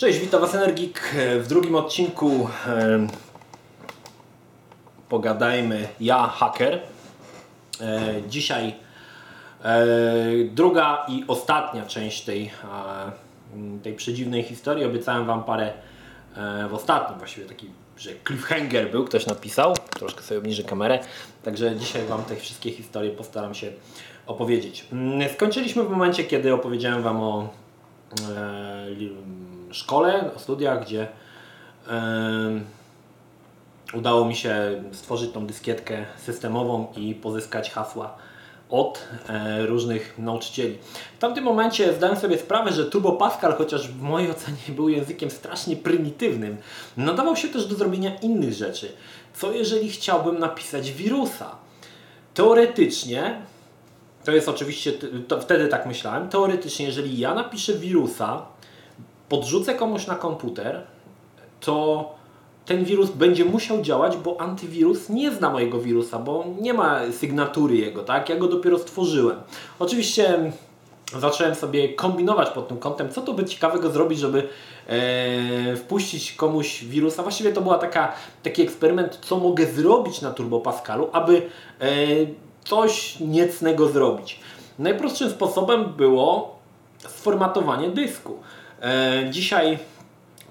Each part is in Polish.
Cześć, witam Was Energik w drugim odcinku e, Pogadajmy ja, haker. E, dzisiaj e, druga i ostatnia część tej, e, tej przedziwnej historii. Obiecałem Wam parę e, w ostatnim, właściwie taki, że cliffhanger był, ktoś napisał. Troszkę sobie obniżę kamerę. Także dzisiaj Wam te wszystkie historie postaram się opowiedzieć. Mm, Skończyliśmy w momencie, kiedy opowiedziałem Wam o e, szkole, o studiach, gdzie udało mi się stworzyć tą dyskietkę systemową i pozyskać hasła od e, różnych nauczycieli. W tamtym momencie zdałem sobie sprawę, że Turbo Pascal, chociaż w mojej ocenie był językiem strasznie prymitywnym, nadawał się też do zrobienia innych rzeczy. Co jeżeli chciałbym napisać wirusa? Teoretycznie, to jest oczywiście, to wtedy tak myślałem, teoretycznie jeżeli ja napiszę wirusa, podrzucę komuś na komputer, to ten wirus będzie musiał działać, bo antywirus nie zna mojego wirusa, bo nie ma sygnatury jego, tak? Ja go dopiero stworzyłem. Oczywiście zacząłem sobie kombinować pod tym kątem, co to by ciekawego zrobić, żeby e, wpuścić komuś wirusa. Właściwie to była taka, taki eksperyment, co mogę zrobić na Turbo Pascalu, aby e, coś niecnego zrobić. Najprostszym sposobem było sformatowanie dysku. E, dzisiaj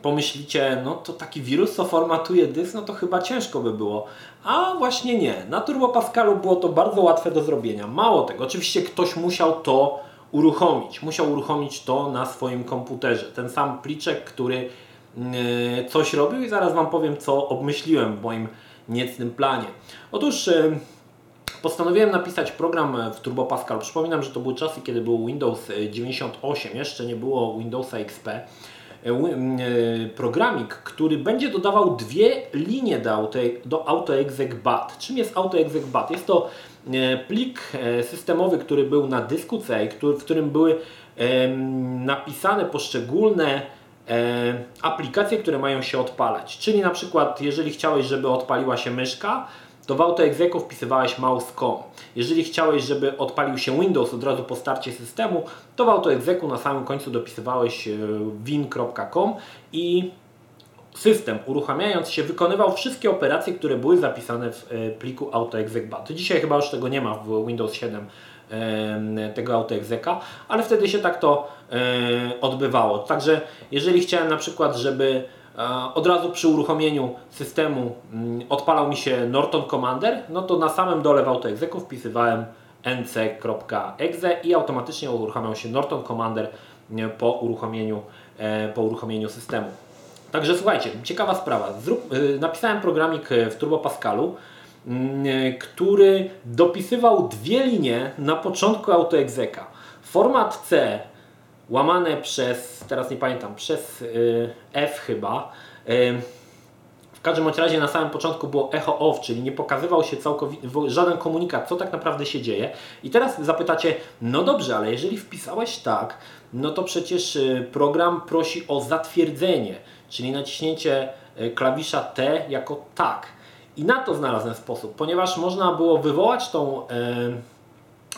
pomyślicie, no to taki wirus, co formatuje dysk, no to chyba ciężko by było. A właśnie nie. Na Turbo Pascalu było to bardzo łatwe do zrobienia. Mało tego, oczywiście ktoś musiał to uruchomić. Musiał uruchomić to na swoim komputerze. Ten sam pliczek, który yy, coś robił i zaraz Wam powiem, co obmyśliłem w moim niecnym planie. Otóż yy, Postanowiłem napisać program w Turbo Pascal. Przypominam, że to były czasy, kiedy był Windows 98, jeszcze nie było Windowsa XP. E, e, Programik, który będzie dodawał dwie linie do, auto, AutoExec.bat. Czym jest AutoExec.bat? Jest to e, plik e, systemowy, który był na dysku C, w którym były napisane poszczególne e, aplikacje, które mają się odpalać. Czyli na przykład, jeżeli chciałeś, żeby odpaliła się myszka, to w AutoExecu wpisywałeś mouse.com. Jeżeli chciałeś, żeby odpalił się Windows od razu po starcie systemu, to w AutoExecu na samym końcu dopisywałeś e, win.com i system uruchamiając się wykonywał wszystkie operacje, które były zapisane w e, pliku AutoExec.bat. Dzisiaj chyba już tego nie ma w Windows 7 em, tego AutoExeca, ale wtedy się tak to e, odbywało. Także jeżeli chciałem na przykład, żeby od razu przy uruchomieniu systemu mm, odpalał mi się Norton Commander, no to na samym dole w AutoExecu wpisywałem nc.exe i automatycznie uruchamiał się Norton Commander po uruchomieniu, e, po uruchomieniu systemu. Także słuchajcie, ciekawa sprawa. Zrób, y, napisałem programik w Turbo Pascalu, mm, który dopisywał dwie linie na początku AutoExeca. Format C łamane przez, teraz nie pamiętam, przez y, F chyba. Y, w każdym razie na samym początku było echo off, czyli nie pokazywał się całkowicie żaden komunikat, co tak naprawdę się dzieje. I teraz zapytacie, no dobrze, ale jeżeli wpisałeś tak, no to przecież y, program prosi o zatwierdzenie, czyli naciśnięcie klawisza T jako tak. I na to znalazłem sposób, ponieważ można było wywołać tą e,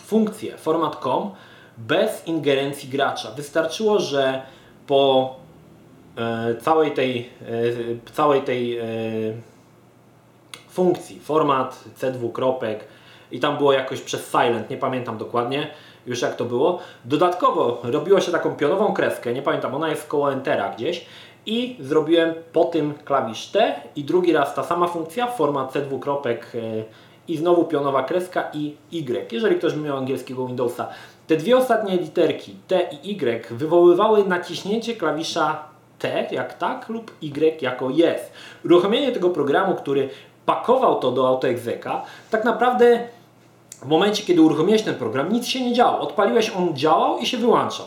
funkcję format.com bez ingerencji gracza. Wystarczyło, że po e, całej tej, e, całej tej e, funkcji format C2 kropek i tam było jakoś przez silent, nie pamiętam dokładnie już jak to było. Dodatkowo robiło się taką pionową kreskę, nie pamiętam, ona jest koło Entera gdzieś i zrobiłem po tym klawisz T i drugi raz ta sama funkcja, format C2 kropek e, i znowu pionowa kreska i Y. Jeżeli ktoś miał angielskiego Windowsa, te dwie ostatnie literki T i Y wywoływały naciśnięcie klawisza T jak tak lub Y jako jest. Uruchomienie tego programu, który pakował to do AutoExeca, tak naprawdę w momencie, kiedy uruchomiłeś ten program, nic się nie działo. Odpaliłeś, on działał i się wyłączał.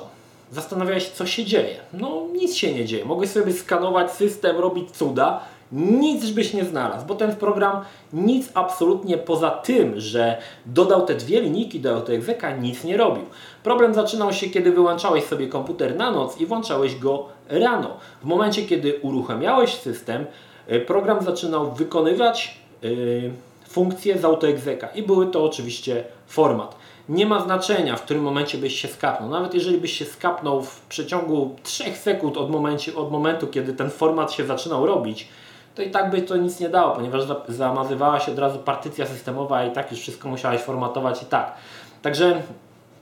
Zastanawiałeś, co się dzieje. No, nic się nie dzieje. Mogłeś sobie skanować system, robić cuda. Nic byś nie znalazł, bo ten program nic absolutnie poza tym, że dodał te dwie linijki do AutoExeca, nic nie robił. Problem zaczynał się, kiedy wyłączałeś sobie komputer na noc i włączałeś go rano. W momencie, kiedy uruchamiałeś system, y, program zaczynał wykonywać yy, funkcje z AutoExeca i były to oczywiście format. Nie ma znaczenia, w którym momencie byś się skapnął. Nawet jeżeli byś się skapnął w przeciągu 3 sekund od, momencie, od momentu, kiedy ten format się zaczynał robić, to i tak by to nic nie dało, ponieważ zamazywała się od razu partycja systemowa i tak już wszystko musiałeś formatować i tak. Także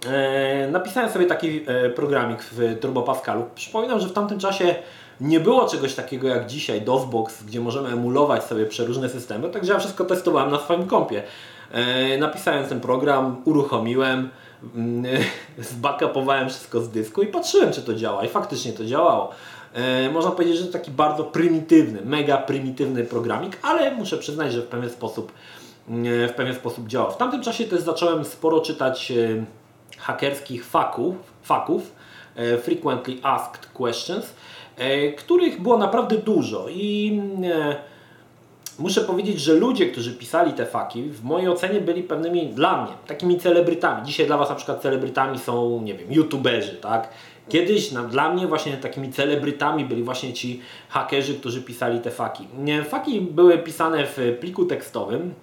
e, napisałem sobie taki e, programik w Turbo Pascalu. Przypominam, że w tamtym czasie nie było czegoś takiego jak dzisiaj DOSBox, gdzie możemy emulować sobie przeróżne systemy, także ja wszystko testowałem na swoim kompie. E, napisałem ten program, uruchomiłem, mm, zbackupowałem wszystko z dysku i patrzyłem czy to działa i faktycznie to działało. E, można powiedzieć, że to taki bardzo prymitywny, mega prymitywny programik, ale muszę przyznać, że w pewien sposób mm, w pewien sposób działa. W tamtym czasie też zacząłem sporo czytać e, hakerskich faków, faków frequently asked questions, których było naprawdę dużo i muszę powiedzieć, że ludzie, którzy pisali te faki, w mojej ocenie byli pewnymi, dla mnie, takimi celebrytami. Dzisiaj dla Was na przykład celebrytami są, nie wiem, youtuberzy, tak? Kiedyś na, dla mnie właśnie takimi celebrytami byli właśnie ci hakerzy, którzy pisali te faki. Faki były pisane w pliku tekstowym,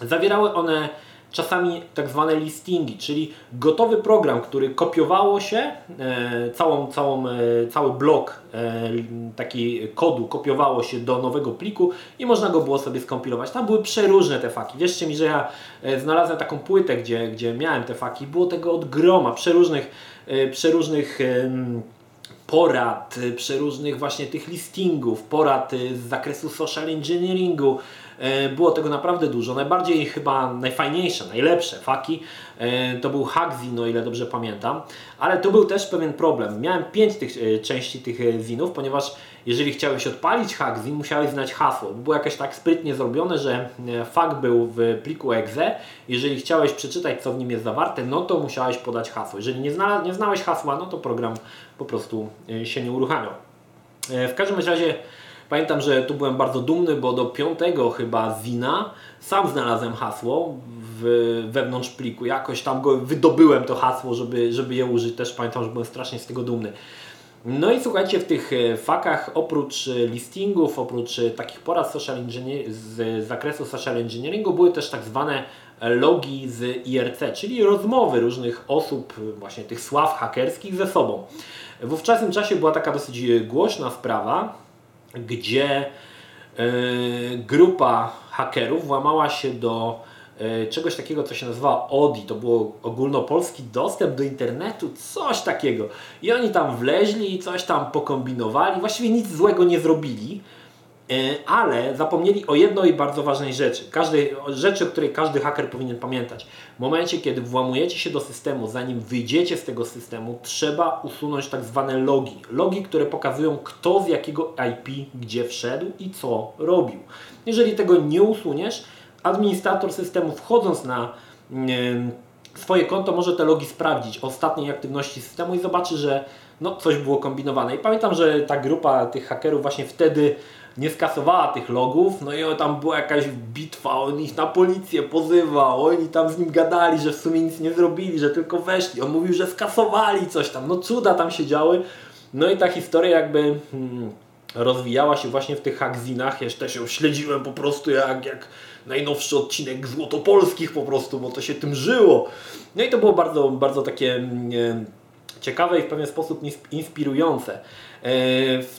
zawierały one czasami tak zwane listingi, czyli gotowy program, który kopiowało się, e, całą, całą, e, cały blok e, taki kodu kopiowało się do nowego pliku i można go było sobie skompilować. Tam były przeróżne te faki. Wierzcie mi, że ja znalazłem taką płytę, gdzie, gdzie miałem te faki. Było tego od groma, przeróżnych, przeróżnych porad, przeróżnych właśnie tych listingów, porad z zakresu social engineeringu, było tego naprawdę dużo. Najbardziej chyba najfajniejsze, najlepsze faki e, to był Hackzin, o ile dobrze pamiętam, ale tu był też pewien problem. Miałem pięć tych e, części tych zinów, ponieważ jeżeli chciałeś odpalić Hackzin, musiałeś znać hasło. Było jakieś tak sprytnie zrobione, że fak był w pliku exe. Jeżeli chciałeś przeczytać, co w nim jest zawarte, no to musiałeś podać hasło. Jeżeli nie, zna, nie znałeś hasła, no to program po prostu się nie uruchamiał. W każdym razie Pamiętam, że tu byłem bardzo dumny, bo do piątego chyba zina sam znalazłem hasło w, wewnątrz pliku. Jakoś tam go wydobyłem to hasło, żeby, żeby je użyć. Też pamiętam, że byłem strasznie z tego dumny. No i słuchajcie, w tych e, fakach oprócz e, listingów, oprócz e, takich porad social z zakresu social engineeringu były też tak zwane logi z IRC, czyli rozmowy różnych osób, właśnie tych sław hakerskich ze sobą. W ówczesnym czasie była taka dosyć głośna sprawa, gdzie e, grupa hakerów włamała się do e, czegoś takiego, co się nazywa ODI, to było ogólnopolski dostęp do internetu, coś takiego. I oni tam wleźli i coś tam pokombinowali, właściwie nic złego nie zrobili, ale zapomnieli o jednej bardzo ważnej rzeczy, każdej, rzeczy, o której każdy haker powinien pamiętać. W momencie, kiedy włamujecie się do systemu, zanim wyjdziecie z tego systemu, trzeba usunąć tak zwane logi. Logi, które pokazują kto z jakiego IP gdzie wszedł i co robił. Jeżeli tego nie usuniesz, administrator systemu wchodząc na swoje konto może te logi sprawdzić ostatniej aktywności systemu i zobaczy, że no, coś było kombinowane. I pamiętam, że ta grupa tych hakerów właśnie wtedy nie skasowała tych logów, no i tam była jakaś bitwa, on ich na policję pozywał, oni tam z nim gadali, że w sumie nic nie zrobili, że tylko weszli, on mówił, że skasowali coś tam, no cuda tam się działy, no i ta historia jakby hmm, rozwijała się właśnie w tych hackzinach, jeszcze się śledziłem po prostu jak, jak najnowszy odcinek Złotopolskich po prostu, bo to się tym żyło. No i to było bardzo, bardzo takie hmm, ciekawe i w pewien sposób inspirujące. E,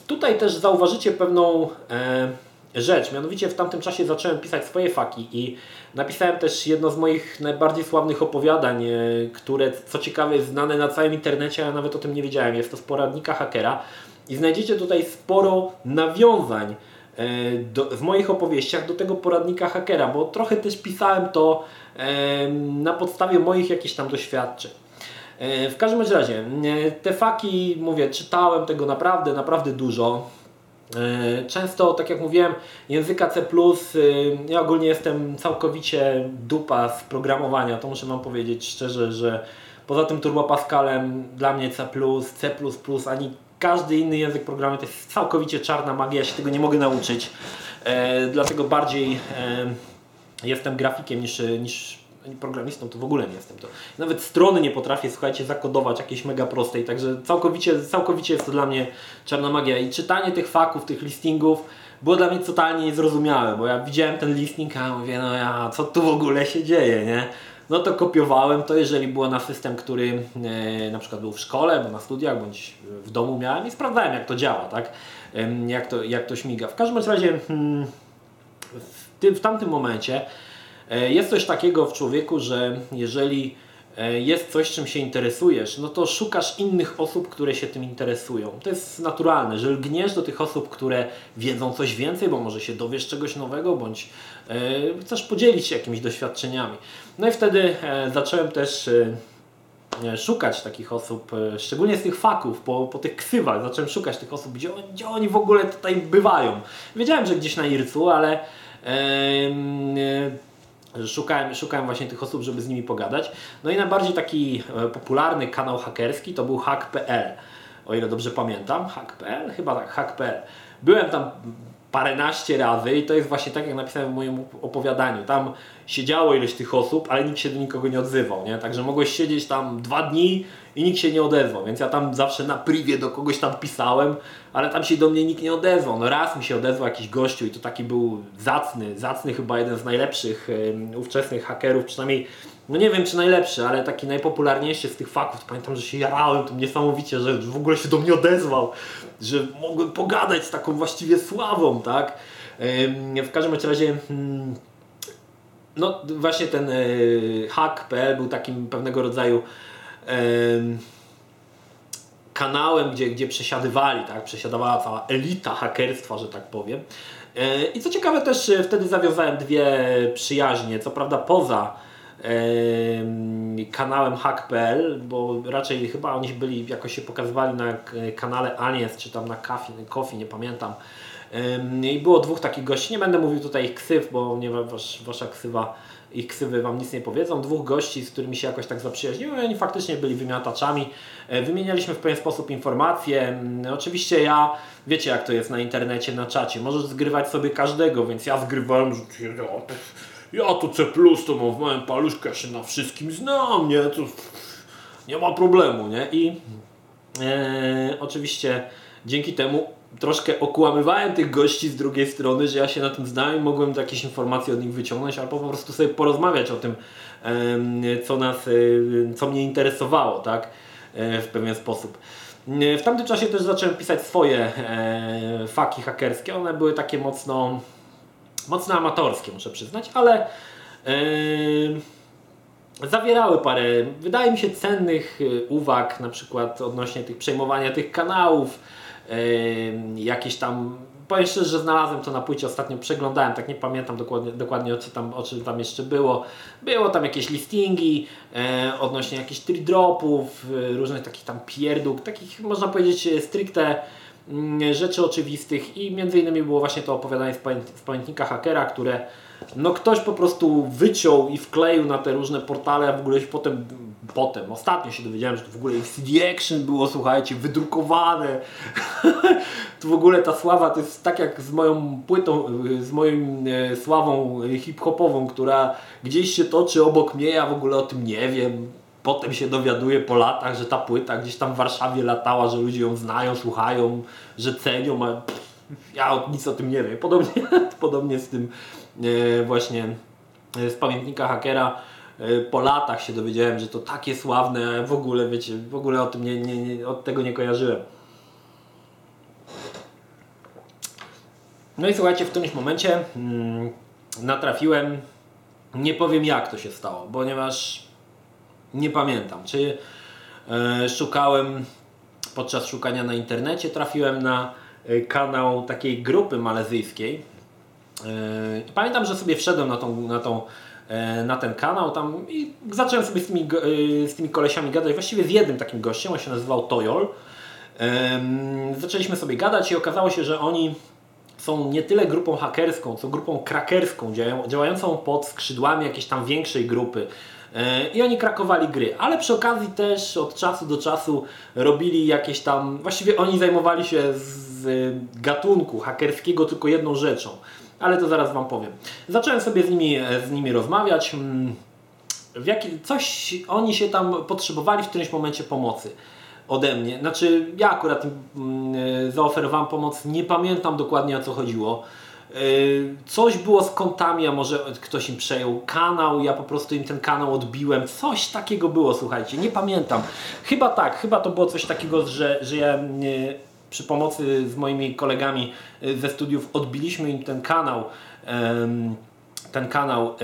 tutaj też zauważycie pewną e, rzecz, mianowicie w tamtym czasie zacząłem pisać swoje faki i napisałem też jedno z moich najbardziej sławnych opowiadań, e, które co ciekawe jest znane na całym internecie, a ja nawet o tym nie wiedziałem. Jest to z poradnika hakera i znajdziecie tutaj sporo nawiązań do, w moich opowieściach do tego poradnika hakera, bo trochę też pisałem to na podstawie moich jakichś tam doświadczeń. E, w każdym razie, e, te faki, mówię, czytałem tego naprawdę, naprawdę dużo. E, często, tak jak mówiłem, języka C+, ja ogólnie jestem całkowicie dupa z programowania, to muszę Wam powiedzieć szczerze, że poza tym Turbo Pascalem dla mnie C+, C++, ani każdy inny język programowania to jest całkowicie czarna magia, ja się tego nie mogę nauczyć. dlatego bardziej jestem grafikiem niż, niż programistą to w ogóle nie jestem. To nawet strony nie potrafię, słuchajcie, zakodować jakiejś mega prostej, także całkowicie, całkowicie jest to dla mnie czarna magia. I czytanie tych faków, tych listingów było dla mnie totalnie niezrozumiałe, bo ja widziałem ten listing, a mówię, no ja, co tu w ogóle się dzieje, nie? No to kopiowałem to, jeżeli było na system, który e, na przykład był w szkole, bo na studiach, bądź w domu miałem i sprawdzałem jak to działa, tak? Em, jak, to, jak to śmiga. W każdym razie hmm, w, tym, w tamtym momencie e, jest coś takiego w człowieku, że jeżeli e, jest coś, czym się interesujesz, no to szukasz innych osób, które się tym interesują. To jest naturalne, że lgniesz do tych osób, które wiedzą coś więcej, bo może się dowiesz czegoś nowego, bądź e, chcesz podzielić się jakimiś doświadczeniami. No i wtedy e, zacząłem też e, e, szukać takich osób, e, szczególnie z tych faków, po, po tych ksywach, zacząłem szukać tych osób, gdzie, gdzie oni w ogóle tutaj bywają. Wiedziałem, że gdzieś na Ircu, ale e, szukałem, szukałem właśnie tych osób, żeby z nimi pogadać. No i najbardziej taki e, popularny kanał hakerski to był hack.pl, o ile dobrze pamiętam. Hack.pl? Chyba tak, hack.pl. Byłem tam paręnaście razy i to jest właśnie tak, jak napisałem w moim opowiadaniu. Tam siedziało ileś tych osób, ale nikt się do nikogo nie odzywał, nie? Także mogłeś siedzieć tam dwa dni i nikt się nie odezwał, więc ja tam zawsze na privie do kogoś tam pisałem, ale tam się do mnie nikt nie odezwał. No raz mi się odezwał jakiś gościu i to taki był zacny, zacny chyba jeden z najlepszych em, ówczesnych hakerów, przynajmniej no nie wiem czy najlepszy, ale taki najpopularniejszy z tych faków. Pamiętam, że się jarałem tym niesamowicie, że w ogóle się do mnie odezwał, że mogłem pogadać z taką właściwie sławą, tak? W każdym razie hmm, no właśnie ten y, hack.pl był takim pewnego rodzaju em, kanałem, gdzie, gdzie przesiadywali, tak? przesiadywała cała elita hakerstwa, że tak powiem. E, I co ciekawe też e, wtedy zawiązałem dwie przyjaźnie, co prawda poza kanałem hack.pl, bo raczej chyba oni byli, jakoś się pokazywali na k- kanale Aliens, czy tam na Coffee, Coffee nie pamiętam. I było dwóch takich gości, nie będę mówił tutaj ich ksyw, bo nie wasz, wasza ksywa, ich ksywy wam nic nie powiedzą. Dwóch gości, z którymi się jakoś tak zaprzyjaźniłem, oni faktycznie byli wymiataczami. E, Wymienialiśmy w pewien sposób informacje. Oczywiście ja, wiecie jak to jest na internecie, na czacie, możesz zgrywać sobie każdego, więc ja zgrywałem, że ja, to C+, to mam w małym paluszku, ja się na wszystkim znam, nie? To nie ma problemu, nie? I e, oczywiście dzięki temu troszkę okłamywałem tych gości z drugiej strony, że ja się na tym znałem i mogłem jakieś informacje od nich wyciągnąć, albo po prostu sobie porozmawiać o tym, co nas, e, co mnie interesowało, tak? E, W pewien sposób. E, W tamtym czasie też zacząłem pisać swoje faki hakerskie. One były takie mocno, mocno amatorskie, muszę przyznać, ale e, zawierały parę, wydaje mi się, cennych y, uwag, na przykład odnośnie tych przejmowania tych kanałów, em, jakieś tam, powiem szczerze, że znalazłem to na płycie, ostatnio przeglądałem, tak nie pamiętam dokładnie, dokładnie o, co tam, o czym tam jeszcze było. Było tam jakieś listingi e, odnośnie jakichś dropów, y, różnych takich tam pierdół, takich można powiedzieć e, stricte rzeczy oczywistych i między innymi było właśnie to opowiadanie z, pamięt, z pamiętnika hakera, które no ktoś po prostu wyciął i wkleił na te różne portale, a w ogóle się potem, potem, ostatnio się dowiedziałem, że to w ogóle CD Action było, słuchajcie, wydrukowane. to w ogóle ta sława to jest tak jak z moją płytą, z moją e, sławą hip-hopową, która gdzieś się toczy obok mnie, ja w ogóle o tym nie wiem. Potem się dowiaduję po latach, że ta płyta gdzieś tam w Warszawie latała, że ludzie ją znają, słuchają, że cenią, a ja nic o tym nie wiem. Podobnie, podobnie z tym e, właśnie e, z pamiętnika hakera e, po latach się dowiedziałem, że to takie sławne, w ogóle wiecie, w ogóle o tym nie, nie, nie, od tego nie kojarzyłem. No i słuchajcie, w którymś momencie mm, natrafiłem, nie powiem jak to się stało, ponieważ nie pamiętam, czy e, szukałem podczas szukania na internecie, trafiłem na e, kanał takiej grupy malezyjskiej. E, pamiętam, że sobie wszedłem na, tą, na, tą, na ten kanał tam i zacząłem sobie z tymi, z tymi kolesiami gadać, właściwie z jednym takim gościem, on się nazywał Tojol. Em, Zaczęliśmy sobie gadać i okazało się, że oni są nie tyle grupą hakerską, co grupą krakerską, działają- działającą pod skrzydłami jakiejś tam większej grupy. E, I oni krakowali gry, ale przy okazji też od czasu do czasu robili jakieś tam, właściwie oni zajmowali się z e, gatunku hakerskiego tylko jedną rzeczą, ale to zaraz Wam powiem. Zacząłem sobie z nimi, e, z nimi rozmawiać. mm, w jaki, coś oni się tam potrzebowali w którymś momencie pomocy ode mnie. Znaczy, ja akurat mm, zaoferowałem pomoc, nie pamiętam dokładnie o co chodziło. Yy, Coś było z kontami, a może ktoś im przejął kanał, ja po prostu im ten kanał odbiłem. Coś takiego było, słuchajcie, nie pamiętam. Chyba tak, chyba to było coś takiego, że, że ja yy, przy pomocy z moimi kolegami yy, ze studiów odbiliśmy im ten kanał. ten kanał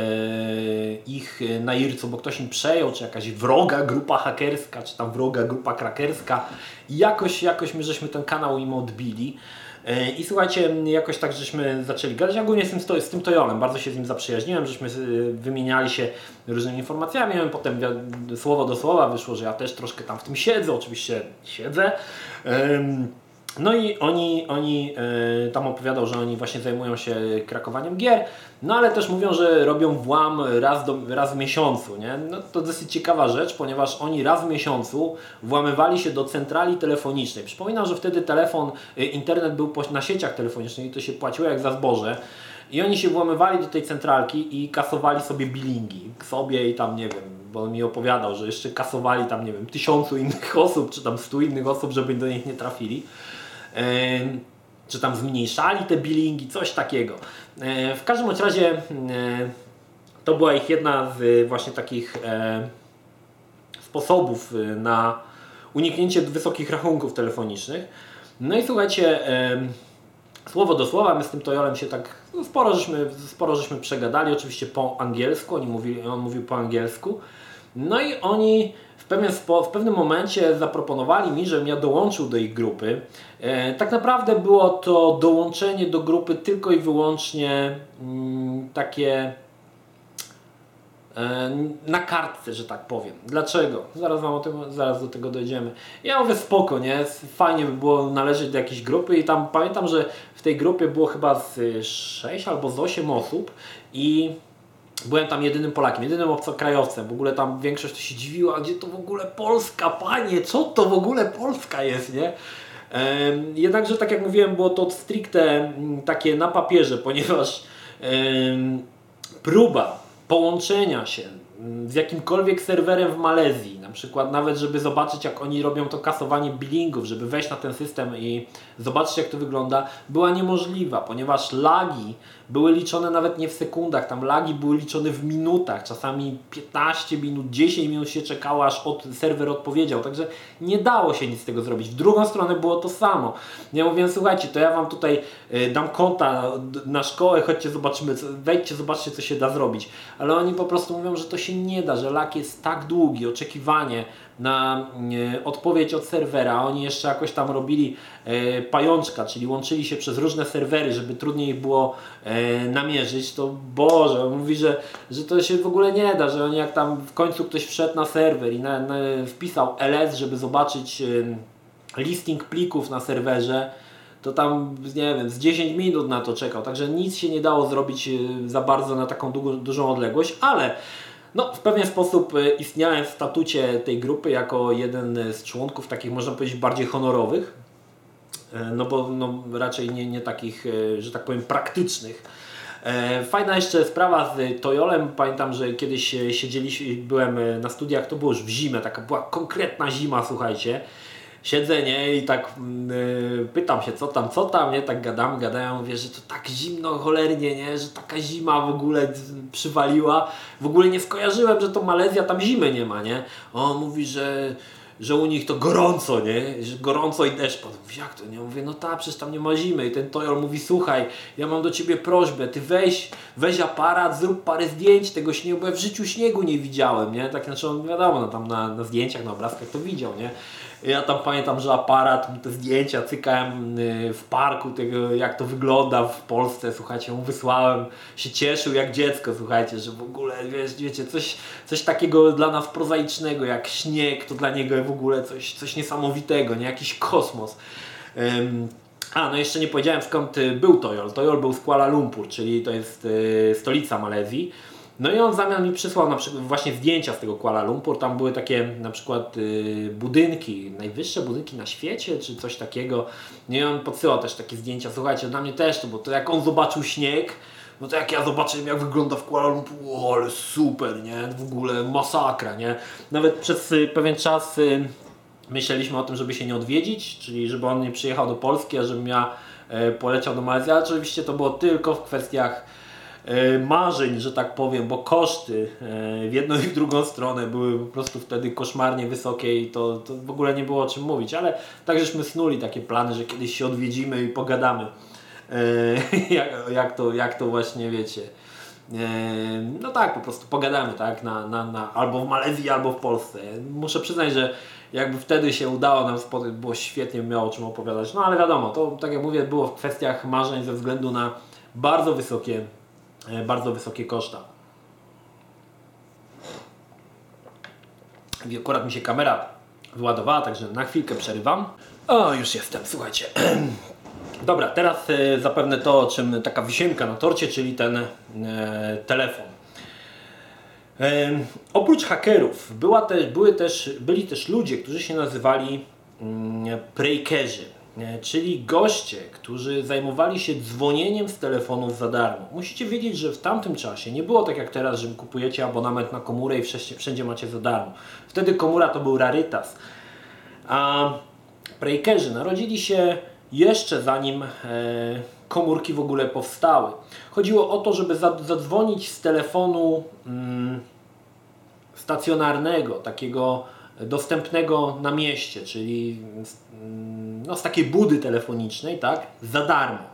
ich na Ircu, bo ktoś im przejął, czy jakaś wroga grupa hakerska, czy tam wroga grupa krakerska. Jakoś, jakoś my żeśmy ten kanał im odbili. E, I słuchajcie, jakoś tak żeśmy zaczęli gadać. Ja ogólnie z tym, z tym Tojolem bardzo się z nim zaprzyjaźniłem, żeśmy e, wymieniali się różnymi informacjami. Potem wi- słowo do słowa wyszło, że ja też troszkę tam w tym siedzę, oczywiście siedzę. No i oni, oni e, tam opowiadał, że oni właśnie zajmują się krakowaniem gier, no ale też mówią, że robią włam raz, do, raz w miesiącu, nie? No to dosyć ciekawa rzecz, ponieważ oni raz w miesiącu włamywali się do centrali telefonicznej. Przypominam, że wtedy telefon, e, internet był na sieciach telefonicznych i to się płaciło jak za zboże. I oni się włamywali do tej centralki i kasowali sobie billingi. Sobie i tam, nie wiem, bo on mi opowiadał, że jeszcze kasowali tam, nie wiem, tysiącu innych osób, czy tam stu innych osób, żeby do nich nie trafili. Czy tam zmniejszali te billingi, coś takiego. E, W każdym razie e, to była ich jedna z właśnie takich e, sposobów na uniknięcie wysokich rachunków telefonicznych. No i słuchajcie, słowo do słowa, my z tym Tojolem się tak no sporo, żeśmy, sporo żeśmy przegadali, oczywiście po angielsku, oni mówili, on mówił po angielsku. No i oni pewien spo, w pewnym momencie zaproponowali mi, żebym ja dołączył do ich grupy. E, tak naprawdę było to dołączenie do grupy tylko i wyłącznie mm, takie e, na kartce, że tak powiem. Dlaczego? Zaraz wam o tym, zaraz do tego dojdziemy. Ja mówię spoko, nie? Fajnie by było należeć do jakiejś grupy i tam pamiętam, że w tej grupie było chyba z 6 albo z 8 osób i byłem tam jedynym Polakiem, jedynym obcokrajowcem. W ogóle tam większość się dziwiła, gdzie to w ogóle Polska, panie, co to w ogóle Polska jest, nie? Jednakże, tak jak mówiłem, było to stricte mm, takie na papierze, ponieważ próba połączenia się mm, z jakimkolwiek serwerem w Malezji, na przykład nawet żeby zobaczyć jak oni robią to kasowanie billingów, żeby wejść na ten system i zobaczyć jak to wygląda, była niemożliwa, ponieważ lagi były liczone nawet nie w sekundach, tam lagi były liczone w minutach, czasami 15 minut, 10 minut się czekało aż od, serwer odpowiedział, także nie dało się nic z tego zrobić. W drugą stronę było to samo. Ja mówiłem, słuchajcie, to ja Wam tutaj y, dam konta na szkołę, chodźcie zobaczymy, wejdźcie, zobaczcie co się da zrobić. Ale oni po prostu mówią, że to się nie da, że lag jest tak długi, oczekiwanie na y, odpowiedź od serwera. Oni jeszcze jakoś tam robili y, pajączka, czyli łączyli się przez różne serwery, żeby trudniej ich było y, namierzyć, to Boże, on mówi, że, że to się w ogóle nie da, że oni jak tam w końcu ktoś wszedł na serwer i na, na, wpisał ls, żeby zobaczyć listing plików na serwerze, to tam, nie wiem, z 10 minut na to czekał, także nic się nie dało zrobić za bardzo na taką dużą odległość, ale no, w pewien sposób y, istniałem w statucie tej grupy jako jeden z członków takich, można powiedzieć, bardziej honorowych, E, no bo no, raczej nie, nie takich, e, że tak powiem, praktycznych. E, Fajna jeszcze sprawa z Tojolem. Pamiętam, że kiedyś siedzieliśmy, byłem na studiach, to było już w zimę, taka była konkretna zima, słuchajcie. Siedzę, nie, i tak mm, e, pytam się, co tam, co tam, nie, tak gadam, gadają, mówię, że to tak zimno cholernie, nie, że taka zima w ogóle przywaliła. W ogóle nie skojarzyłem, że to Malezja, tam zimy nie ma, nie. On mówi, że że u nich to gorąco, nie? Gorąco i deszcz padł. Jak to? Nie? Mówię, no tak, przecież tam nie ma zimy. I ten Tojol mówi, słuchaj, ja mam do ciebie prośbę, ty weź, weź aparat, zrób parę zdjęć tego śniegu, bo ja w życiu śniegu nie widziałem, nie? Tak znaczy on wiadomo, no, tam na, na zdjęciach, na obrazkach to widział, nie? Ja tam pamiętam, że aparat, te zdjęcia cykałem y, w parku tego, jak to wygląda w Polsce, słuchajcie, mu wysłałem, się cieszył jak dziecko, słuchajcie, że w ogóle, wiesz, wiecie, coś, coś takiego dla nas prozaicznego, jak śnieg, to dla niego ogóle coś, coś niesamowitego, nie? Jakiś kosmos. Ym, a, no jeszcze nie powiedziałem skąd y, był Tojol. Tojol był z Kuala Lumpur, czyli to jest y, stolica Malezji. No i on w zamian mi przysłał na przykład właśnie zdjęcia z tego Kuala Lumpur. Tam były takie na przykład y, budynki, najwyższe budynki na świecie, czy coś takiego. No i on podsyłał też takie zdjęcia. Słuchajcie, dla mnie też to, bo to jak on zobaczył śnieg, no to jak ja zobaczyłem jak wygląda w Kuala Lumpur, o, ale super, nie? W ogóle masakra, nie? Nawet przez y, pewien czas y, myśleliśmy o tym, żeby się nie odwiedzić, czyli żeby on nie przyjechał do Polski, a żebym ja e, poleciał do Malezji, ale oczywiście to było tylko w kwestiach e, marzeń, że tak powiem, bo koszty e, w jedną i w drugą stronę były po prostu wtedy koszmarnie wysokie i to, to w ogóle nie było o czym mówić, ale tak żeśmy snuli takie plany, że kiedyś się odwiedzimy i pogadamy jak, jak, to, jak to właśnie wiecie. No tak, po prostu pogadamy, tak, na, na, na, albo w Malezji, albo w Polsce. Muszę przyznać, że jakby wtedy się udało nam było świetnie, miało o czym opowiadać. No ale wiadomo, to tak jak mówię, było w kwestiach marzeń ze względu na bardzo wysokie, e, bardzo wysokie koszta. I akurat mi się kamera wyładowała, także na chwilkę przerywam. O, już jestem, słuchajcie. Dobra, teraz e, zapewne to, o czym taka wisienka na torcie, czyli ten e, telefon. E, oprócz hakerów była też, były też, byli też ludzie, którzy się nazywali mm, breakerzy, e, czyli goście, którzy zajmowali się dzwonieniem z telefonów za darmo. Musicie wiedzieć, że w tamtym czasie nie było tak jak teraz, że kupujecie abonament na komórę i wszędzie, wszędzie macie za darmo. Wtedy komóra to był rarytas. A breakerzy narodzili się jeszcze zanim e, komórki w ogóle powstały. Chodziło o to, żeby zadzwonić z telefonu mm, stacjonarnego, takiego dostępnego na mieście, czyli mm, no, z takiej budy telefonicznej, tak, za darmo.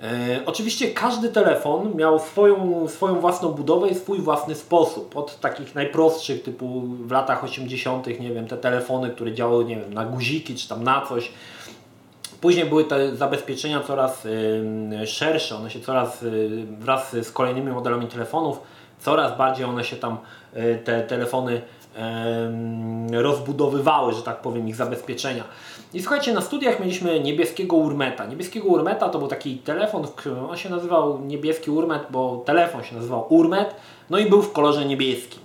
E, oczywiście każdy telefon miał swoją, swoją własną budowę i swój własny sposób. Od takich najprostszych, typu w latach 80., nie wiem, te telefony, które działały, nie wiem, na guziki czy tam na coś, Później były te zabezpieczenia coraz szersze, one się coraz y, wraz z kolejnymi modelami telefonów, coraz bardziej one się tam, y, te telefony rozbudowywały, że tak powiem, ich zabezpieczenia. I słuchajcie, na studiach mieliśmy niebieskiego Urmeta. Niebieskiego Urmeta to był taki telefon, on się nazywał niebieski Urmet, bo telefon się nazywał Urmet, no i był w kolorze niebieskim.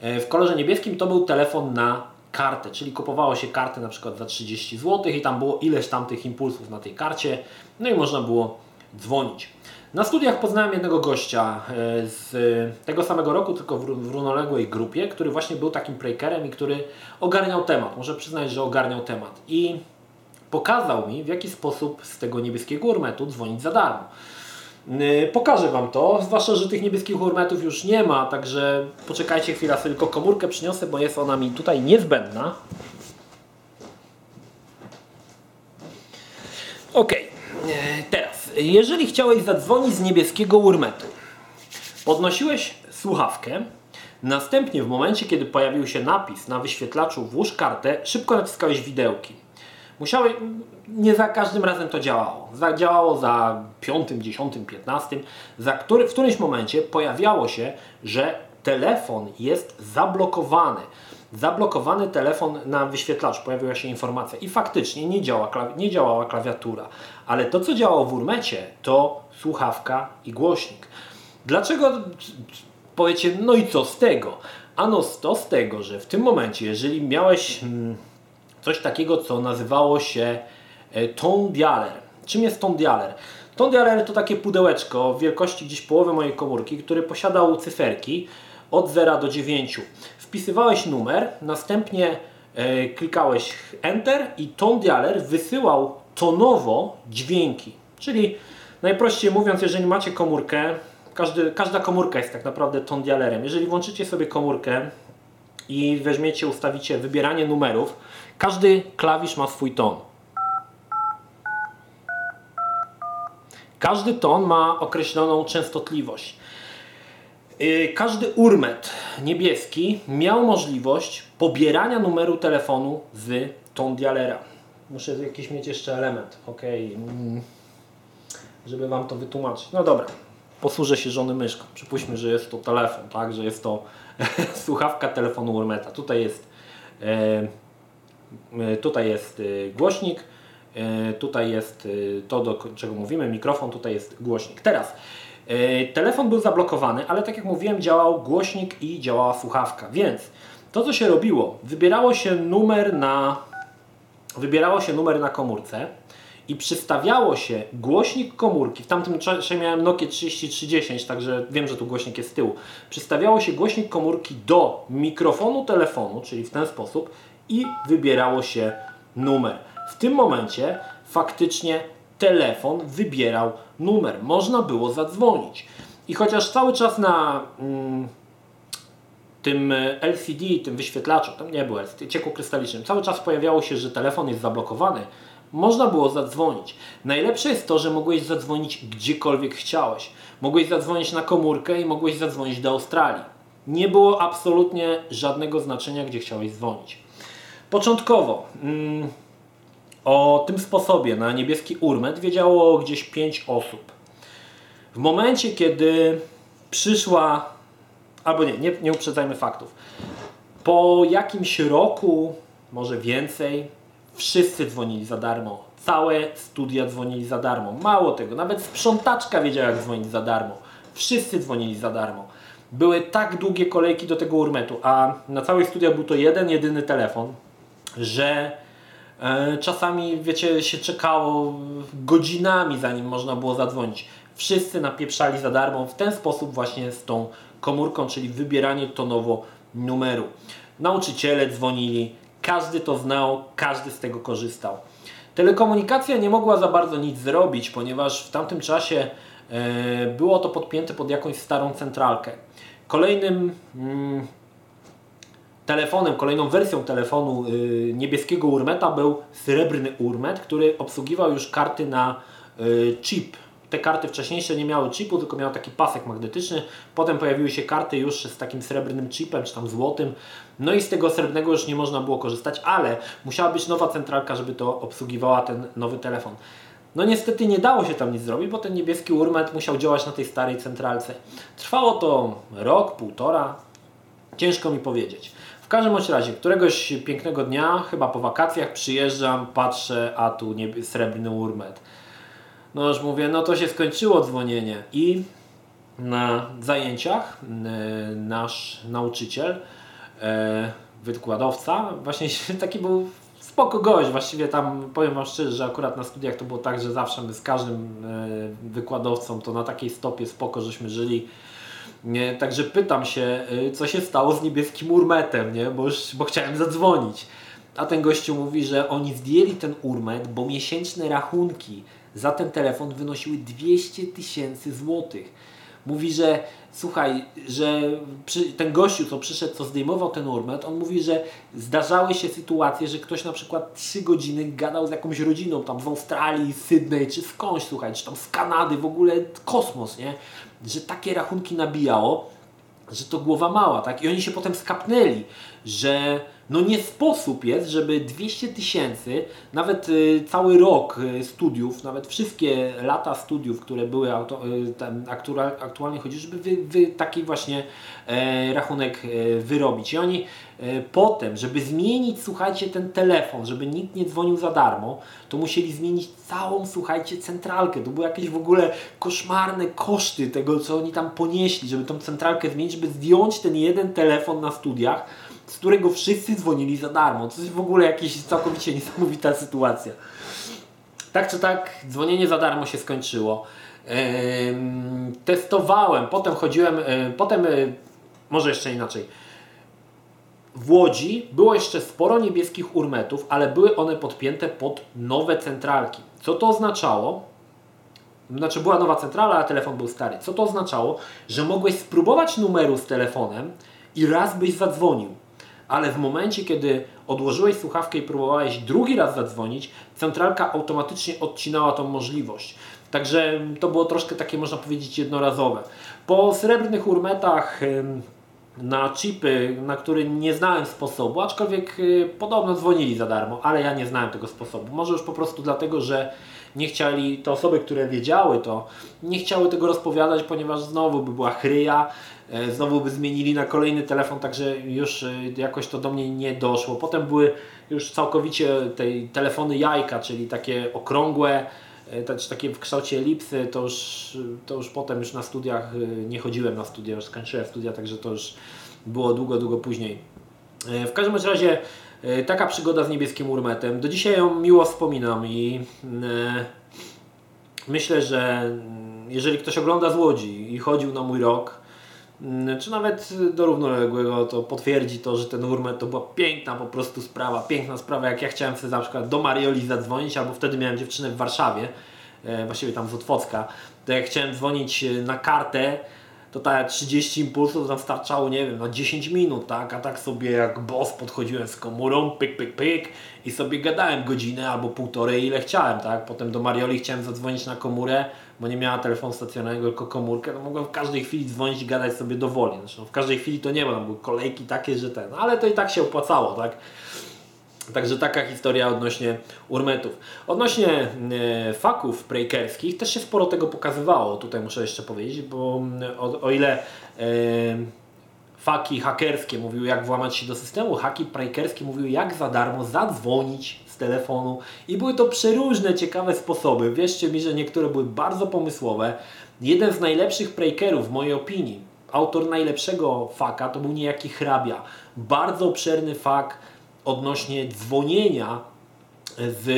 E, w kolorze niebieskim to był telefon na kartę, czyli kupowało się kartę na przykład za 30 zł i tam było ileś tam tych impulsów na tej karcie, no i można było dzwonić. Na studiach poznałem jednego gościa e, z tego samego roku, tylko w równoległej grupie, który właśnie był takim breakerem i który ogarniał temat. Muszę przyznać, że ogarniał temat. I pokazał mi, w jaki sposób z tego niebieskiego urmetu dzwonić za darmo. Y, pokażę Wam to, zwłaszcza, że tych niebieskich urmetów już nie ma, także poczekajcie chwilę, sobie tylko komórkę przyniosę, bo jest ona mi tutaj niezbędna. Ok, teraz, jeżeli chciałeś zadzwonić z niebieskiego urmetu, podnosiłeś słuchawkę, następnie w momencie, kiedy pojawił się napis na wyświetlaczu włóż kartę, szybko naciskałeś widełki. Musiały, nie za każdym razem to działało. Działało za piątym, dziesiątym, piętnastym, za który, w którymś momencie pojawiało się, że telefon jest zablokowany. Zablokowany telefon na wyświetlaczu, pojawiła się informacja i faktycznie nie, działa, nie działała klawiatura. Ale to, co działało w urmecie, to słuchawka i głośnik. Dlaczego powiecie, no i co z tego? Ano to z tego, że w tym momencie, jeżeli miałeś hmm, coś takiego, co nazywało się e, Tone Dialer. Czym jest Tone Dialer? Tone Dialer to takie pudełeczko wielkości gdzieś połowy mojej komórki, które posiadał cyferki od 0 do 9. Wpisywałeś numer, następnie e, klikałeś Enter i Tone Dialer wysyłał tonowo dźwięki. Czyli najprościej mówiąc, jeżeli macie komórkę, każdy, każda komórka jest tak naprawdę tone dialerem. Jeżeli włączycie sobie komórkę i weźmiecie, ustawicie wybieranie numerów, każdy klawisz ma swój ton. Każdy ton ma określoną częstotliwość. Y, każdy urmet niebieski miał możliwość pobierania numeru telefonu z ton dialera. Muszę jakiś mieć jeszcze element, ok, mm, żeby Wam to wytłumaczyć. No dobra, posłużę się żony myszką. Przypuśćmy, że jest to telefon, tak, że jest to słuchawka telefonu urmeta. Tutaj jest e, E, tutaj jest e, głośnik, tutaj jest to, do czego mówimy, mikrofon, tutaj jest głośnik. Teraz telefon był zablokowany, ale tak jak mówiłem, działał głośnik i działała słuchawka, więc to co się robiło, wybierało się numer na wybierało się numer na komórce i przystawiało się głośnik komórki, w tamtym czasie miałem Nokia 3310, także wiem, że tu głośnik jest z tyłu, przystawiało się głośnik komórki do mikrofonu telefonu, czyli w ten sposób i wybierało się numer. W tym momencie faktycznie telefon wybierał numer, można było zadzwonić. I chociaż cały czas na mm, tym LCD, tym wyświetlaczu, tam nie było LCD, ciekłokrystalicznym, cały czas pojawiało się, że telefon jest zablokowany, można było zadzwonić. Najlepsze jest to, że mogłeś zadzwonić gdziekolwiek chciałeś. Mogłeś zadzwonić na komórkę i mogłeś zadzwonić do Australii. Nie było absolutnie żadnego znaczenia, gdzie chciałeś dzwonić. Początkowo mm, o tym sposobie na niebieski urmet wiedziało gdzieś 5 osób. W momencie, kiedy przyszła, albo nie, nie, nie uprzedzajmy faktów, po jakimś roku, może więcej, wszyscy dzwonili za darmo. Całe studia dzwonili za darmo. Mało tego, nawet sprzątaczka wiedziała, jak dzwonić za darmo. Wszyscy dzwonili za darmo. Były tak długie kolejki do tego urmetu, a na całych studiach był to jeden, jedyny telefon, że czasami, wiecie, się czekało godzinami, zanim można było zadzwonić. Wszyscy napieprzali za darmo w ten sposób właśnie z tą komórką, czyli wybieranie tonowo numeru. Nauczyciele dzwonili, każdy to znał, każdy z tego korzystał. Telekomunikacja nie mogła za bardzo nic zrobić, ponieważ w tamtym czasie e, było to podpięte pod jakąś starą centralkę. Kolejnym mm, telefonem, kolejną wersją telefonu y, niebieskiego Urmeta był srebrny Urmet, który obsługiwał już karty na y, chip te karty wcześniejsze nie miały chipu, tylko miały taki pasek magnetyczny. Potem pojawiły się karty już z takim srebrnym chipem, czy tam złotym. No i z tego srebrnego już nie można było korzystać, ale musiała być nowa centralka, żeby to obsługiwała ten nowy telefon. No niestety nie dało się tam nic zrobić, bo ten niebieski urmet musiał działać na tej starej centralce. Trwało to rok, półtora, ciężko mi powiedzieć. W każdym razie, któregoś pięknego dnia, chyba po wakacjach, przyjeżdżam, patrzę, a tu srebrny urmet. No już mówię, no to się skończyło dzwonienie i na zajęciach e, nasz nauczyciel, e, wykładowca, właśnie taki był spoko gość, właściwie tam powiem Wam szczerze, że akurat na studiach to było tak, że zawsze my z każdym e, wykładowcą to na takiej stopie spoko, żeśmy żyli. Nie, także pytam się, co się stało z niebieskim urmetem, nie? Bo, już, bo chciałem zadzwonić. A ten gościu mówi, że oni zdjęli ten urmet, bo miesięczne rachunki za ten telefon wynosiły 200 tysięcy złotych. Mówi, że słuchaj, że przy, ten gościu, co przyszedł, co zdejmował ten urmet, on mówi, że zdarzały się sytuacje, że ktoś na przykład 3 godziny gadał z jakąś rodziną tam z Australii, Sydney, czy skądś, słuchaj, czy tam z Kanady, w ogóle kosmos, nie? Że takie rachunki nabijało, że to głowa mała, tak? I oni się potem skapnęli, że no nie sposób jest, żeby 200 tysięcy, nawet y, cały rok y, studiów, nawet wszystkie lata studiów, które były y, tam, aktual, aktualnie chodzi, żeby wy, wy taki właśnie e, rachunek e, wyrobić. I oni e, potem, żeby zmienić, słuchajcie, ten telefon, żeby nikt nie dzwonił za darmo, to musieli zmienić całą, słuchajcie, centralkę. To były jakieś w ogóle koszmarne koszty tego, co oni tam ponieśli, żeby tą centralkę zmienić, żeby zdjąć ten jeden telefon na studiach z którego wszyscy dzwonili za darmo. To jest w ogóle jakaś całkowicie niesamowita sytuacja. Tak czy tak, dzwonienie za darmo się skończyło. testowałem, potem chodziłem, potem, może jeszcze inaczej. W Łodzi było jeszcze sporo niebieskich urmetów, ale były one podpięte pod nowe centralki. Co to oznaczało? Znaczy była nowa centrala, a telefon był stary. Co to oznaczało? Że mogłeś spróbować numeru z telefonem i raz byś zadzwonił ale w momencie, kiedy odłożyłeś słuchawkę i próbowałeś drugi raz zadzwonić, centralka automatycznie odcinała tą możliwość. Także to było troszkę takie, można powiedzieć, jednorazowe. Po srebrnych urmetach na chipy, na które nie znałem sposobu, aczkolwiek y, podobno dzwonili za darmo, ale ja nie znałem tego sposobu. Może już po prostu dlatego, że nie chcieli, te osoby, które wiedziały to, nie chciały tego rozpowiadać, ponieważ znowu by była chryja, e, znowu by zmienili na kolejny telefon, także już e, jakoś to do mnie nie doszło. Potem były już całkowicie tej telefony jajka, czyli takie okrągłe, e, takie w kształcie elipsy, to już, to już potem już na studiach nie chodziłem na studia, już skończyłem studia, także to już było długo, długo później. W każdym razie taka przygoda z niebieskim urmetem. Do dzisiaj ją miło wspominam i myślę, że jeżeli ktoś ogląda z Łodzi i chodził na mój rok, mm, czy nawet do równoległego, to potwierdzi to, że ten Urmet to była piękna po prostu sprawa, piękna sprawa, jak ja chciałem sobie na przykład do Marioli zadzwonić, albo wtedy miałem dziewczynę w Warszawie, e, właściwie tam z Otwocka, to jak chciałem dzwonić e, na kartę, to ta 30 impulsów tam starczało, nie wiem, na 10 minut, tak? A tak sobie jak boss podchodziłem z komórą, pyk, pyk, pyk i sobie gadałem godzinę albo półtorej, ile chciałem, tak? Potem do Marioli chciałem zadzwonić na komórę, bo nie miała telefonu stacjonarnego, tylko komórkę, to mogłem w każdej chwili dzwonić i gadać sobie dowoli. Zresztą w każdej chwili to nie było, były kolejki takie, że ten, ale to i tak się opłacało, tak? Także taka historia odnośnie urmetów. Odnośnie e, faków breakerskich też się sporo tego pokazywało, tutaj muszę jeszcze powiedzieć, bo mm, o, o ile e, faki hakerskie mówiły jak włamać się do systemu, haki breakerskie mówiły jak za darmo zadzwonić z telefonu i były to przeróżne, ciekawe sposoby. Wierzcie mi, że niektóre były bardzo pomysłowe. Jeden z najlepszych breakerów w mojej opinii, autor najlepszego faka to był niejaki hrabia. Bardzo obszerny fak, odnośnie dzwonienia z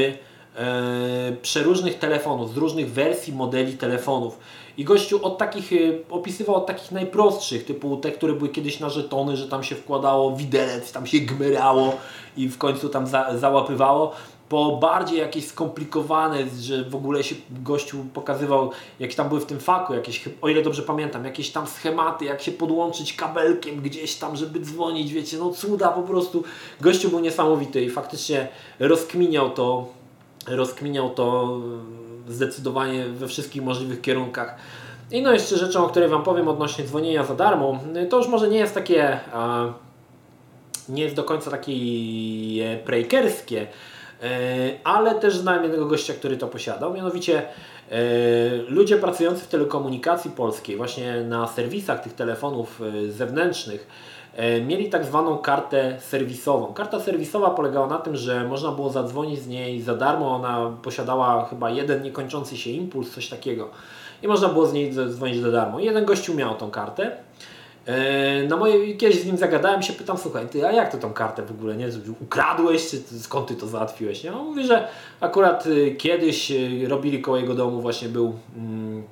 e, przeróżnych telefonów, z różnych wersji, modeli telefonów. I gościu od takich, e, opisywał od takich najprostszych, typu te, które były kiedyś na żetony, że tam się wkładało widelec, tam się gmerało i w końcu tam za, załapywało, po bardziej jakieś skomplikowane, że w ogóle się gościu pokazywał, jak tam były w tym faku, jakieś, o ile dobrze pamiętam, jakieś tam schematy, jak się podłączyć kabelkiem gdzieś tam, żeby dzwonić, wiecie, no cuda po prostu. Gościu był niesamowity i faktycznie rozkminiał to, rozkminiał to zdecydowanie we wszystkich możliwych kierunkach. I no jeszcze rzeczą, o której Wam powiem odnośnie dzwonienia za darmo, to już może nie jest takie, nie jest do końca takie breakerskie, E, ale też znałem jednego gościa, który to posiadał, mianowicie e, ludzie pracujący w telekomunikacji polskiej, właśnie na serwisach tych telefonów e, zewnętrznych, mieli tak zwaną kartę serwisową. Karta serwisowa polegała na tym, że można było zadzwonić z niej za darmo, ona posiadała chyba jeden niekończący się impuls, coś takiego. I można było z niej dzwonić za darmo. Jeden gościu miał tą kartę. E, na moje, kiedyś z nim zagadałem się, pytam, słuchaj, ty, a jak to tą kartę w ogóle, nie? Ukradłeś, czy skąd ty to załatwiłeś, nie? On mówi, że akurat y, kiedyś y, robili koło jego domu, właśnie był, mm,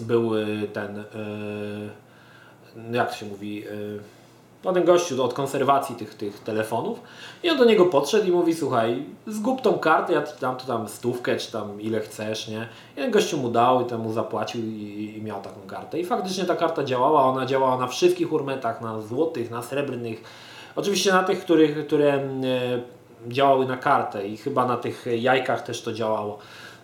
był y, ten, jak to się mówi, no ten gościu od konserwacji tych, tych telefonów i on do niego podszedł i mówi, słuchaj, zgub tą kartę, ja ci dam tu tam stówkę, czy tam ile chcesz, nie? I ten gościu mu dał i temu zapłacił i, i, miał taką kartę. I faktycznie ta karta działała, ona działała na wszystkich urmetach, na złotych, na srebrnych, oczywiście na tych, których, które e, działały na kartę i chyba na tych jajkach też to działało.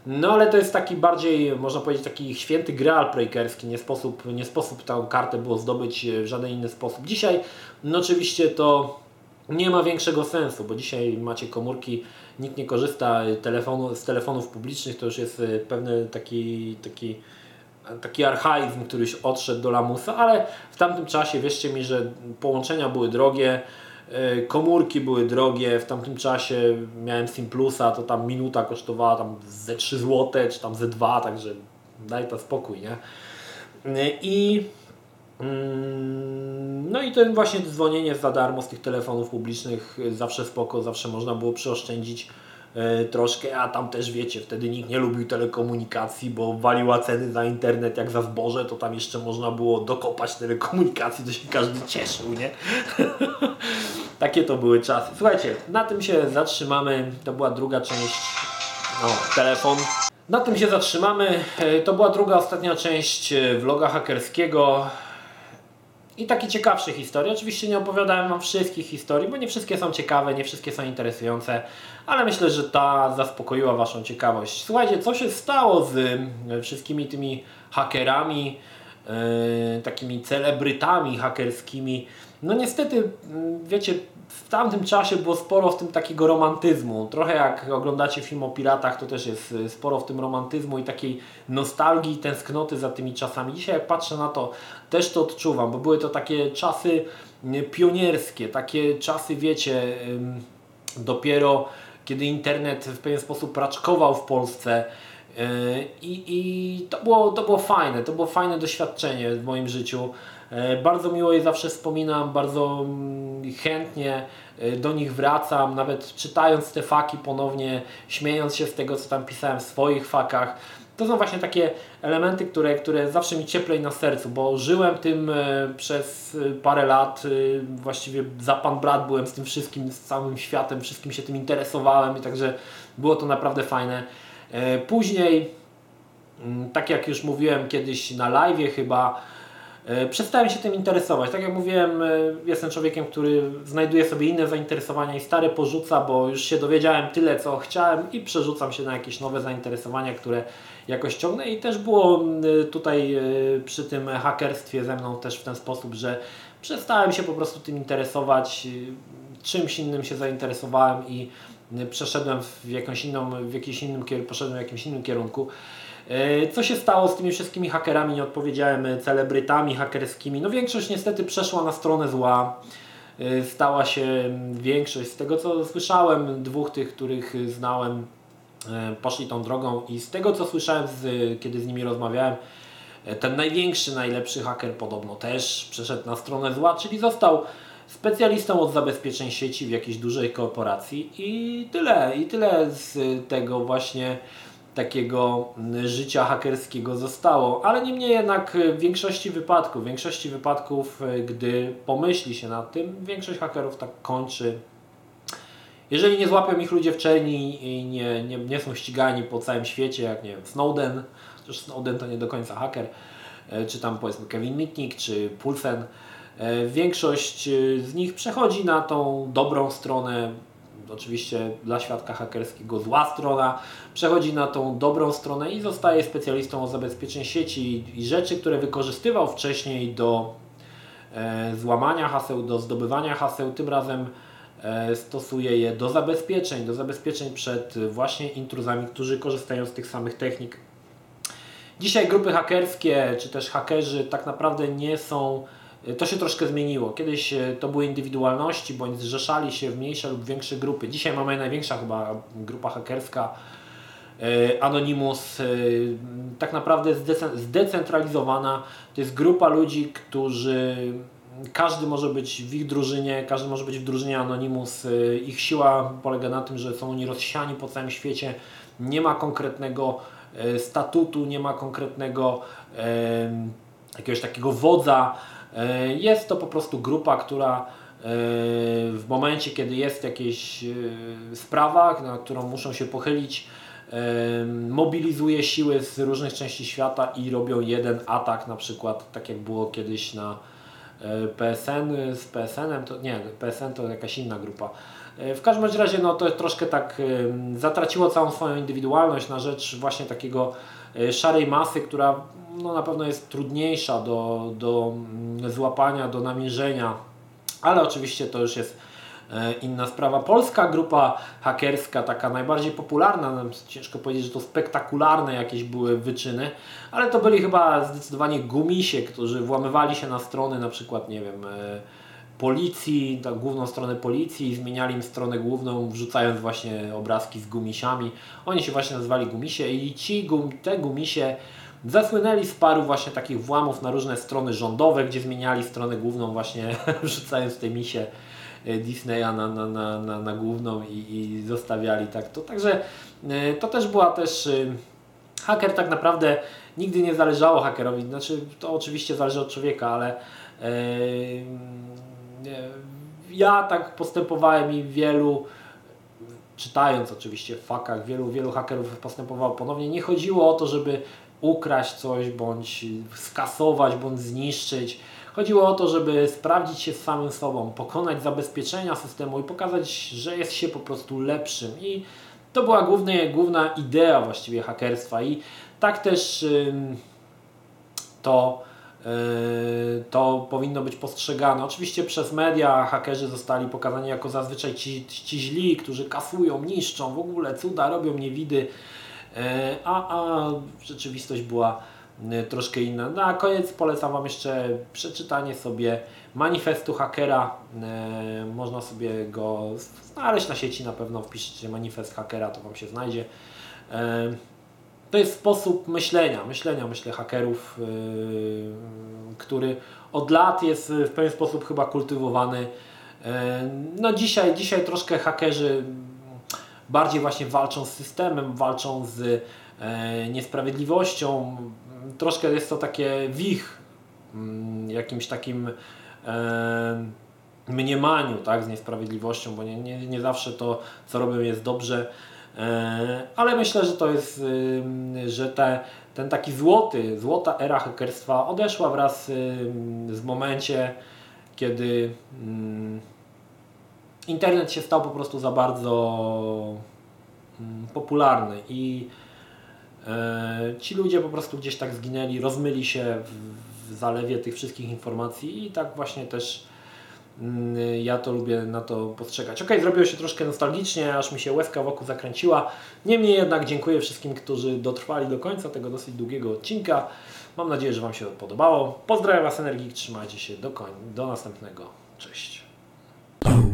No ale to jest taki bardziej, można powiedzieć, taki święty graal breakerski. Nie sposób, nie sposób tę kartę było zdobyć w żaden inny sposób. Dzisiaj, no oczywiście to nie ma większego sensu, bo dzisiaj macie komórki, nikt nie korzysta telefonu, z telefonów publicznych, to już jest e, pewny taki, taki, taki archaizm, który już odszedł do lamusa, ale w tamtym czasie wierzcie mi, że połączenia były drogie, E, komórki były drogie, w tamtym czasie miałem Simplusa, to tam minuta kosztowała tam ze 3 zł, czy tam ze 2, także daj to spokój, nie? E, I mm, no i ten właśnie dzwonienie za darmo z tych telefonów publicznych zawsze spoko, zawsze można było przeoszczędzić troszkę, a tam też wiecie, wtedy nikt nie lubił telekomunikacji, bo waliła ceny za internet jak za zboże, to tam jeszcze można było dokopać telekomunikacji, to się każdy cieszył, nie? Takie to były czasy. Słuchajcie, na tym się zatrzymamy, to była druga część, no, telefon. Na tym się zatrzymamy, e, to była druga, ostatnia część e, vloga hakerskiego i takie ciekawsze historie. Oczywiście nie opowiadałem Wam wszystkich historii, bo nie wszystkie są ciekawe, nie wszystkie są interesujące, ale myślę, że ta zaspokoiła Waszą ciekawość. Słuchajcie, co się stało z e, wszystkimi tymi hakerami, yy, takimi celebrytami hakerskimi? No niestety, wiecie, w tamtym czasie było sporo w tym takiego romantyzmu. Trochę jak oglądacie film o piratach, to też jest y, sporo w tym romantyzmu i takiej nostalgii, tęsknoty za tymi czasami. Dzisiaj jak patrzę na to, też to odczuwam, bo były to takie czasy y, pionierskie, takie czasy, wiecie, dopiero kiedy internet w pewien sposób raczkował w Polsce. Y, I, i to, było, to było fajne, to było fajne doświadczenie w moim życiu. E, Bardzo miło je zawsze wspominam, bardzo mm, chętnie e, do nich wracam, nawet czytając te faki ponownie, śmiejąc się z tego, co tam pisałem w swoich fakach. To są właśnie takie elementy, które, które zawsze mi cieplej na sercu, bo żyłem tym e, przez parę lat, właściwie za pan brat byłem z tym wszystkim, z całym światem, wszystkim się tym interesowałem i także było to naprawdę fajne. Później Mm, tak jak już mówiłem kiedyś na live chyba, przestałem się tym interesować. Tak jak mówiłem, e, jestem człowiekiem, który znajduje sobie inne zainteresowania i stare porzuca, bo już się dowiedziałem tyle, co chciałem i przerzucam się na jakieś nowe zainteresowania, które jakoś ciągnę i też było tutaj e, przy tym hakerstwie ze mną też w ten sposób, że przestałem się po prostu tym interesować, e, czymś innym się zainteresowałem i e, przeszedłem w jakąś inną, w jakiś innym poszedłem w jakimś innym kierunku. E, Co się stało z tymi wszystkimi hakerami? Nie odpowiedziałem, e, celebrytami hakerskimi. No większość niestety przeszła na stronę zła. E, Stała się mm, większość, z tego co słyszałem, dwóch tych, których znałem, poszli tą drogą i z tego co słyszałem, z, kiedy z nimi rozmawiałem, ten największy, najlepszy haker podobno też przeszedł na stronę zła, czyli został specjalistą od zabezpieczeń sieci w jakiejś dużej korporacji i tyle, i tyle z tego właśnie takiego życia hakerskiego zostało, ale niemniej jednak w większości wypadków, w większości wypadków, gdy pomyśli się nad tym, większość hakerów tak kończy. Jeżeli nie złapią ich ludzie w czerni i nie, nie, nie są ścigani po całym świecie, jak nie wiem, Snowden, chociaż Snowden to nie do końca haker, e, czy tam powiedzmy Kevin Mitnick, czy Pulsen, e, większość e, z nich przechodzi na tą dobrą stronę, oczywiście dla świadka hakerskiego zła strona, przechodzi na tą dobrą stronę i zostaje specjalistą od zabezpieczeń sieci i rzeczy, które wykorzystywał wcześniej do e, złamania haseł, do zdobywania haseł, tym razem e, stosuje je do zabezpieczeń, do zabezpieczeń przed właśnie intruzami, którzy korzystają z tych samych technik. Dzisiaj grupy hakerskie, czy też hakerzy tak naprawdę nie są, to się troszkę zmieniło. Kiedyś e, to były indywidualności, bądź zrzeszali się w mniejsze lub większe grupy. Dzisiaj mamy największa chyba grupa hakerska, e, Anonymous, e, tak naprawdę zdece- zdecentralizowana. To jest grupa ludzi, którzy każdy może być w ich drużynie, każdy może być w drużynie Anonymous. Ich siła polega na tym, że są oni rozsiani po całym świecie. Nie ma konkretnego statutu, nie ma konkretnego jakiegoś takiego wodza. E, Jest to po prostu grupa, która e, w momencie, kiedy jest jakieś e, sprawa, na którą muszą się pochylić, mobilizuje siły z różnych części świata i robią jeden atak, na przykład tak jak było kiedyś na PSN z PSN-em, to nie, PSN to jakaś inna grupa. W każdym razie no, to troszkę tak zatraciło całą swoją indywidualność na rzecz właśnie takiego szarej masy, która no, na pewno jest trudniejsza do, do złapania, do namierzenia, ale oczywiście to już jest e, inna sprawa. Polska grupa hakerska, taka najbardziej popularna, no, ciężko powiedzieć, że to spektakularne jakieś były wyczyny, ale to byli chyba zdecydowanie gumisie, którzy włamywali się na strony na przykład, nie wiem, e, policji, tak, główną stronę policji, zmieniali im stronę główną, wrzucając właśnie obrazki z gumisiami. Oni się właśnie nazywali gumisie i ci te gumisie zasłynęli z paru właśnie takich włamów na różne strony rządowe, gdzie zmieniali stronę główną właśnie wrzucając te misie e, Disneya na, na, na, na, na główną i, i zostawiali tak to. Także e, to też była też e, haker tak naprawdę nigdy nie zależało hakerowi, znaczy to oczywiście zależy od człowieka, ale nie, ja tak postępowałem i wielu czytając oczywiście w fakach, wielu, wielu hakerów postępowało ponownie. Nie chodziło o to, żeby ukraść coś, bądź skasować, bądź zniszczyć. Chodziło o to, żeby sprawdzić się z samym sobą, pokonać zabezpieczenia systemu i pokazać, że jest się po prostu lepszym. I to była głównie, główna idea właściwie hakerstwa. I tak też to, yy, to powinno być postrzegane. Oczywiście przez media hakerzy zostali pokazani jako zazwyczaj ci, ci źli, którzy kasują, niszczą, w ogóle cuda robią niewidy. Yy, a, a rzeczywistość była yy, troszkę inna. Na koniec polecam Wam jeszcze przeczytanie sobie manifestu hakera. Yy, Można sobie go znaleźć na sieci, na pewno wpiszcie manifest hakera, to Wam się znajdzie. To jest sposób myślenia, myślenia, myślę, hakerów, który od lat jest w pewien sposób chyba kultywowany. No dzisiaj, dzisiaj troszkę hakerzy bardziej właśnie walczą z systemem, walczą z yy, niesprawiedliwością. Troszkę jest to takie wich, yy, jakimś takim yy, mniemaniu tak, z niesprawiedliwością, bo nie, nie, nie zawsze to, co robią, jest dobrze. E, ale myślę, że to jest, że te, ten taki złoty, złota era hakerstwa odeszła wraz z momencie, kiedy internet się stał po prostu za bardzo popularny i e, ci ludzie po prostu gdzieś tak zginęli, rozmyli się w, zalewie tych wszystkich informacji i tak właśnie też Mm, ja to lubię na to postrzegać. Ok, zrobiło się troszkę nostalgicznie, aż mi się łezka wokół zakręciła. Niemniej jednak dziękuję wszystkim, którzy dotrwali do końca tego dosyć długiego odcinka. Mam nadzieję, że Wam się podobało. Pozdrawiam Was Energik, trzymajcie się do, koń do następnego. Cześć.